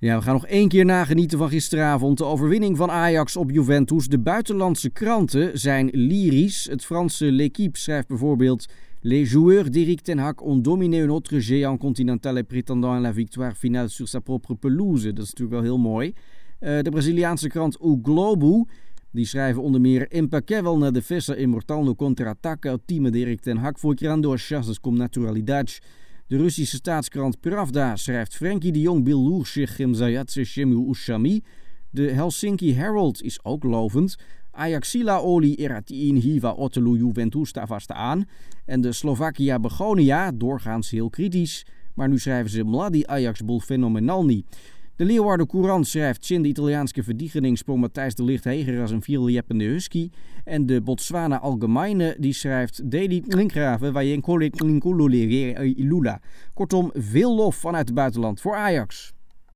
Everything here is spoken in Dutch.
Ja, we gaan nog één keer nagenieten van gisteravond. De overwinning van Ajax op Juventus. De buitenlandse kranten zijn lyrisch. Het Franse L'Equipe schrijft bijvoorbeeld... Les joueurs d'Eric Ten Hag ont dominé un autre géant continental et prétendant à la victoire finale sur sa propre pelouse. Dat is natuurlijk wel heel mooi. Uh, de Braziliaanse krant O Globo die schrijven onder meer Impaquevel na defesa imortal no contra-ataque. O time de Ten Hag foi criando as chances com naturalidade. De Russische staatskrant Pravda schrijft Frenkie de Jong bilur zich Zayatse Shemu Ushami. De Helsinki Herald is ook lovend. Ajaxila Oli Eratiin Hiva Otelu Juventus vast aan. En de Slovakia Begonia, doorgaans heel kritisch. Maar nu schrijven ze Mladi Ajax bol fenomenalni. De Leeuwarden Courant schrijft Chin de Italiaanse verdiegeningssprong Matthijs de Licht Heger als een vieljeppende husky. En de Botswana Algemeine die schrijft Deli Klinkgraven Wayenkole Klinkulule Ilula. Kortom, veel lof vanuit het buitenland voor Ajax.